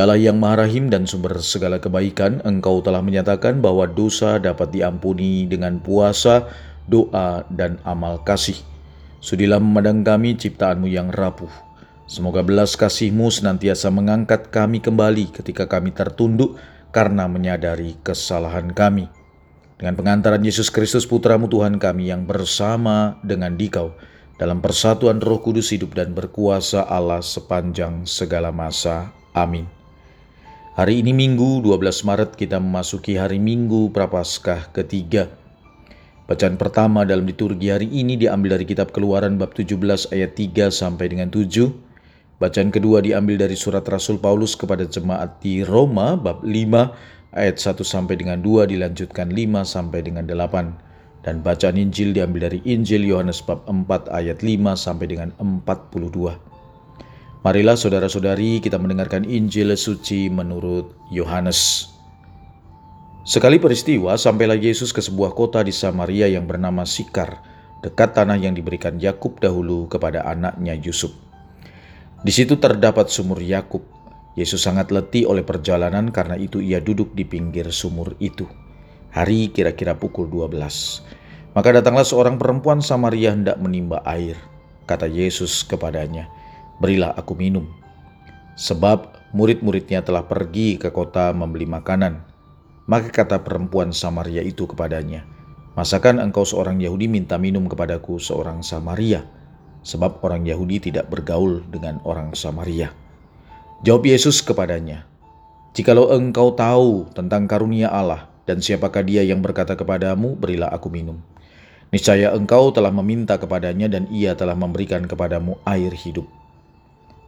Allah yang maha rahim dan sumber segala kebaikan, Engkau telah menyatakan bahwa dosa dapat diampuni dengan puasa, doa, dan amal kasih. Sudilah memandang kami ciptaanmu yang rapuh. Semoga belas kasihmu senantiasa mengangkat kami kembali ketika kami tertunduk karena menyadari kesalahan kami. Dengan pengantaran Yesus Kristus Putramu Tuhan kami yang bersama dengan dikau, dalam persatuan roh kudus hidup dan berkuasa Allah sepanjang segala masa. Amin. Hari ini Minggu 12 Maret kita memasuki hari Minggu Prapaskah ketiga. Bacaan pertama dalam liturgi hari ini diambil dari kitab Keluaran bab 17 ayat 3 sampai dengan 7. Bacaan kedua diambil dari surat Rasul Paulus kepada jemaat di Roma bab 5 ayat 1 sampai dengan 2 dilanjutkan 5 sampai dengan 8. Dan bacaan Injil diambil dari Injil Yohanes bab 4 ayat 5 sampai dengan 42. Marilah saudara-saudari kita mendengarkan Injil suci menurut Yohanes. Sekali peristiwa sampailah Yesus ke sebuah kota di Samaria yang bernama Sikar, dekat tanah yang diberikan Yakub dahulu kepada anaknya Yusuf. Di situ terdapat sumur Yakub. Yesus sangat letih oleh perjalanan karena itu ia duduk di pinggir sumur itu. Hari kira-kira pukul 12. Maka datanglah seorang perempuan Samaria hendak menimba air. Kata Yesus kepadanya, berilah aku minum. Sebab murid-muridnya telah pergi ke kota membeli makanan. Maka kata perempuan Samaria itu kepadanya, Masakan engkau seorang Yahudi minta minum kepadaku seorang Samaria? Sebab orang Yahudi tidak bergaul dengan orang Samaria. Jawab Yesus kepadanya, Jikalau engkau tahu tentang karunia Allah dan siapakah dia yang berkata kepadamu, berilah aku minum. Niscaya engkau telah meminta kepadanya dan ia telah memberikan kepadamu air hidup.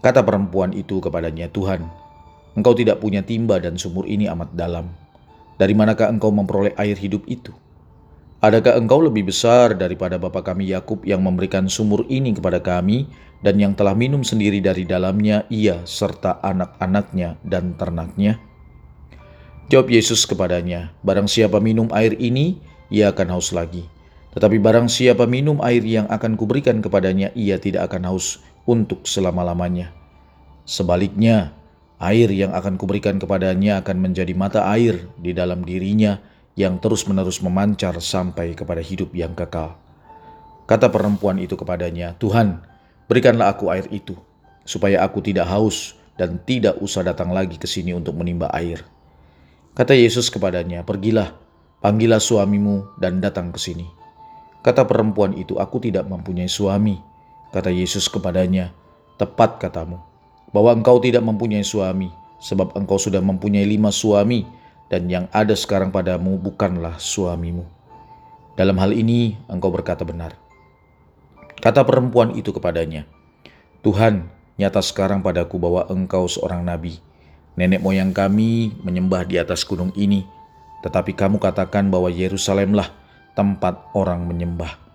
Kata perempuan itu kepadanya, Tuhan, engkau tidak punya timba dan sumur ini amat dalam. Dari manakah engkau memperoleh air hidup itu? Adakah engkau lebih besar daripada bapa kami Yakub yang memberikan sumur ini kepada kami dan yang telah minum sendiri dari dalamnya ia serta anak-anaknya dan ternaknya? Jawab Yesus kepadanya, Barang siapa minum air ini, ia akan haus lagi. Tetapi barang siapa minum air yang akan kuberikan kepadanya, ia tidak akan haus untuk selama-lamanya. Sebaliknya, air yang akan kuberikan kepadanya akan menjadi mata air di dalam dirinya yang terus-menerus memancar sampai kepada hidup yang kekal. Kata perempuan itu kepadanya, Tuhan, berikanlah aku air itu, supaya aku tidak haus dan tidak usah datang lagi ke sini untuk menimba air. Kata Yesus kepadanya, pergilah, panggillah suamimu dan datang ke sini. Kata perempuan itu, aku tidak mempunyai suami. Kata Yesus kepadanya, "Tepat katamu, bahwa engkau tidak mempunyai suami, sebab engkau sudah mempunyai lima suami, dan yang ada sekarang padamu bukanlah suamimu. Dalam hal ini engkau berkata benar." Kata perempuan itu kepadanya, "Tuhan, nyata sekarang padaku bahwa engkau seorang nabi. Nenek moyang kami menyembah di atas gunung ini, tetapi kamu katakan bahwa Yerusalemlah tempat orang menyembah."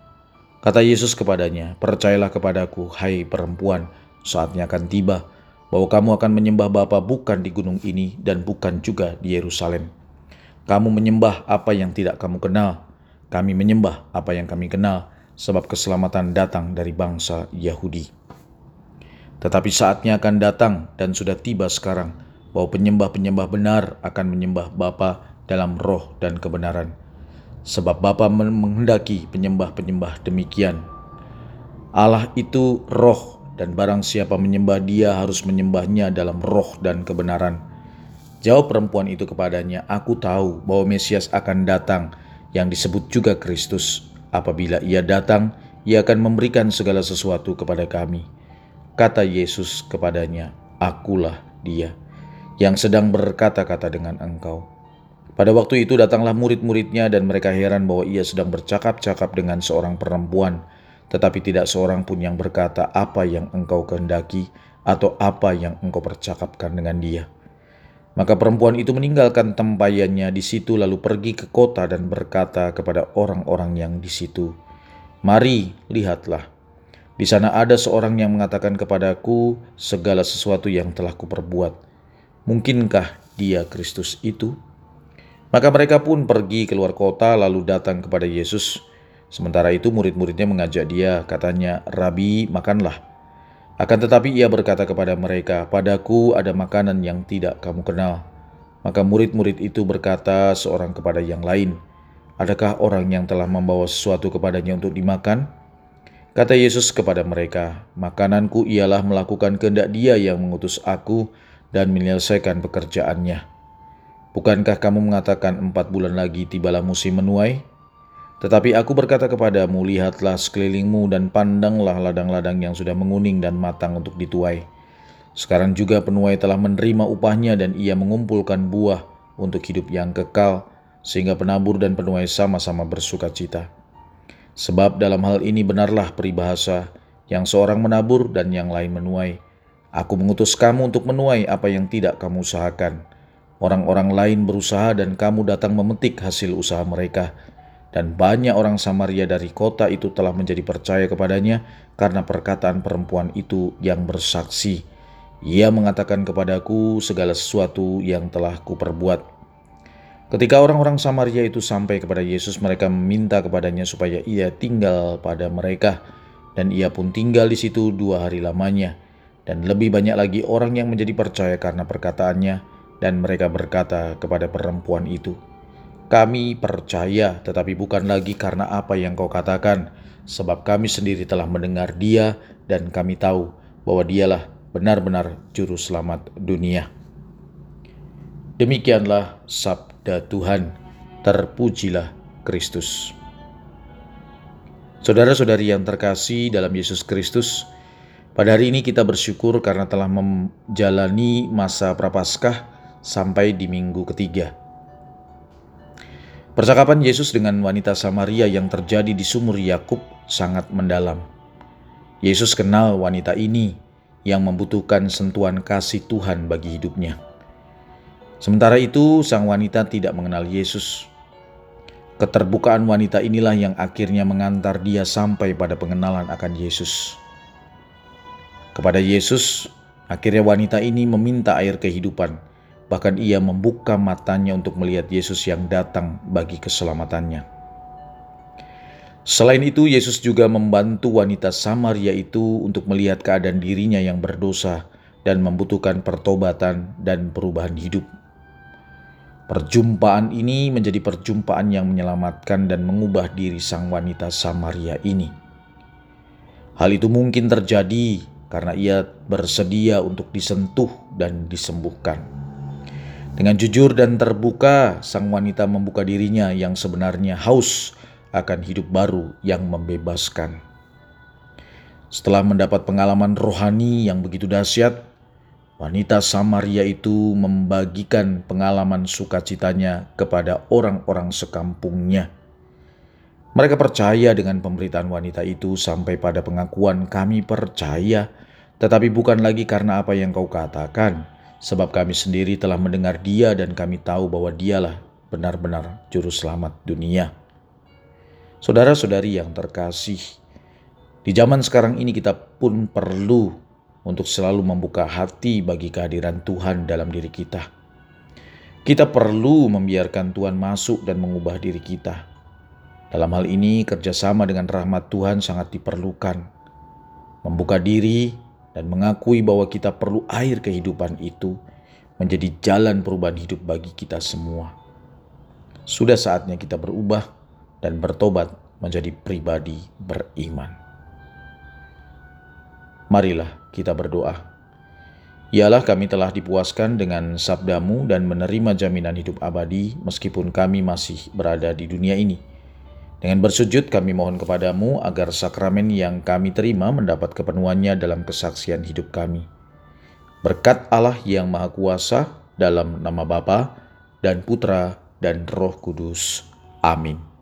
Kata Yesus kepadanya, Percayalah kepadaku, hai perempuan, saatnya akan tiba, bahwa kamu akan menyembah Bapa bukan di gunung ini dan bukan juga di Yerusalem. Kamu menyembah apa yang tidak kamu kenal, kami menyembah apa yang kami kenal, sebab keselamatan datang dari bangsa Yahudi. Tetapi saatnya akan datang dan sudah tiba sekarang, bahwa penyembah-penyembah benar akan menyembah Bapa dalam roh dan kebenaran sebab Bapa menghendaki penyembah-penyembah demikian. Allah itu roh dan barang siapa menyembah dia harus menyembahnya dalam roh dan kebenaran. Jawab perempuan itu kepadanya, Aku tahu bahwa Mesias akan datang yang disebut juga Kristus. Apabila ia datang, ia akan memberikan segala sesuatu kepada kami. Kata Yesus kepadanya, Akulah dia yang sedang berkata-kata dengan engkau. Pada waktu itu datanglah murid-muridnya dan mereka heran bahwa ia sedang bercakap-cakap dengan seorang perempuan, tetapi tidak seorang pun yang berkata apa yang engkau kehendaki atau apa yang engkau percakapkan dengan dia. Maka perempuan itu meninggalkan tempayannya di situ lalu pergi ke kota dan berkata kepada orang-orang yang di situ, "Mari, lihatlah. Di sana ada seorang yang mengatakan kepadaku segala sesuatu yang telah kuperbuat. Mungkinkah dia Kristus itu?" Maka mereka pun pergi keluar kota lalu datang kepada Yesus. Sementara itu murid-muridnya mengajak dia, katanya, "Rabi, makanlah." Akan tetapi ia berkata kepada mereka, "Padaku ada makanan yang tidak kamu kenal." Maka murid-murid itu berkata seorang kepada yang lain, "Adakah orang yang telah membawa sesuatu kepadanya untuk dimakan?" Kata Yesus kepada mereka, "Makananku ialah melakukan kehendak Dia yang mengutus Aku dan menyelesaikan pekerjaannya. Bukankah kamu mengatakan empat bulan lagi tibalah musim menuai?" Tetapi aku berkata kepadamu, lihatlah sekelilingmu dan pandanglah ladang-ladang yang sudah menguning dan matang untuk dituai. Sekarang juga penuai telah menerima upahnya dan ia mengumpulkan buah untuk hidup yang kekal, sehingga penabur dan penuai sama-sama bersuka cita. Sebab dalam hal ini benarlah peribahasa, yang seorang menabur dan yang lain menuai. Aku mengutus kamu untuk menuai apa yang tidak kamu usahakan. Orang-orang lain berusaha dan kamu datang memetik hasil usaha mereka.' dan banyak orang Samaria dari kota itu telah menjadi percaya kepadanya karena perkataan perempuan itu yang bersaksi. Ia mengatakan kepadaku segala sesuatu yang telah kuperbuat. Ketika orang-orang Samaria itu sampai kepada Yesus, mereka meminta kepadanya supaya ia tinggal pada mereka, dan ia pun tinggal di situ dua hari lamanya. Dan lebih banyak lagi orang yang menjadi percaya karena perkataannya, dan mereka berkata kepada perempuan itu, kami percaya, tetapi bukan lagi karena apa yang kau katakan, sebab kami sendiri telah mendengar Dia, dan kami tahu bahwa Dialah benar-benar Juru Selamat dunia. Demikianlah sabda Tuhan, terpujilah Kristus. Saudara-saudari yang terkasih dalam Yesus Kristus, pada hari ini kita bersyukur karena telah menjalani masa prapaskah sampai di minggu ketiga. Percakapan Yesus dengan wanita Samaria yang terjadi di sumur Yakub sangat mendalam. Yesus kenal wanita ini yang membutuhkan sentuhan kasih Tuhan bagi hidupnya. Sementara itu, sang wanita tidak mengenal Yesus. Keterbukaan wanita inilah yang akhirnya mengantar dia sampai pada pengenalan akan Yesus. Kepada Yesus, akhirnya wanita ini meminta air kehidupan Bahkan ia membuka matanya untuk melihat Yesus yang datang bagi keselamatannya. Selain itu, Yesus juga membantu wanita Samaria itu untuk melihat keadaan dirinya yang berdosa dan membutuhkan pertobatan dan perubahan hidup. Perjumpaan ini menjadi perjumpaan yang menyelamatkan dan mengubah diri sang wanita Samaria ini. Hal itu mungkin terjadi karena ia bersedia untuk disentuh dan disembuhkan. Dengan jujur dan terbuka, sang wanita membuka dirinya yang sebenarnya haus akan hidup baru yang membebaskan. Setelah mendapat pengalaman rohani yang begitu dahsyat, wanita Samaria itu membagikan pengalaman sukacitanya kepada orang-orang sekampungnya. Mereka percaya dengan pemberitaan wanita itu sampai pada pengakuan kami percaya, tetapi bukan lagi karena apa yang kau katakan, sebab kami sendiri telah mendengar Dia dan kami tahu bahwa Dialah benar-benar juru selamat dunia. Saudara-saudari yang terkasih, di zaman sekarang ini kita pun perlu untuk selalu membuka hati bagi kehadiran Tuhan dalam diri kita. Kita perlu membiarkan Tuhan masuk dan mengubah diri kita. Dalam hal ini, kerjasama dengan rahmat Tuhan sangat diperlukan. Membuka diri dan mengakui bahwa kita perlu air kehidupan itu menjadi jalan perubahan hidup bagi kita semua. Sudah saatnya kita berubah dan bertobat menjadi pribadi beriman. Marilah kita berdoa. Ialah kami telah dipuaskan dengan sabdamu dan menerima jaminan hidup abadi meskipun kami masih berada di dunia ini dengan bersujud kami mohon kepadamu agar sakramen yang kami terima mendapat kepenuhannya dalam kesaksian hidup kami. Berkat Allah yang Maha Kuasa dalam nama Bapa dan Putra dan Roh Kudus. Amin.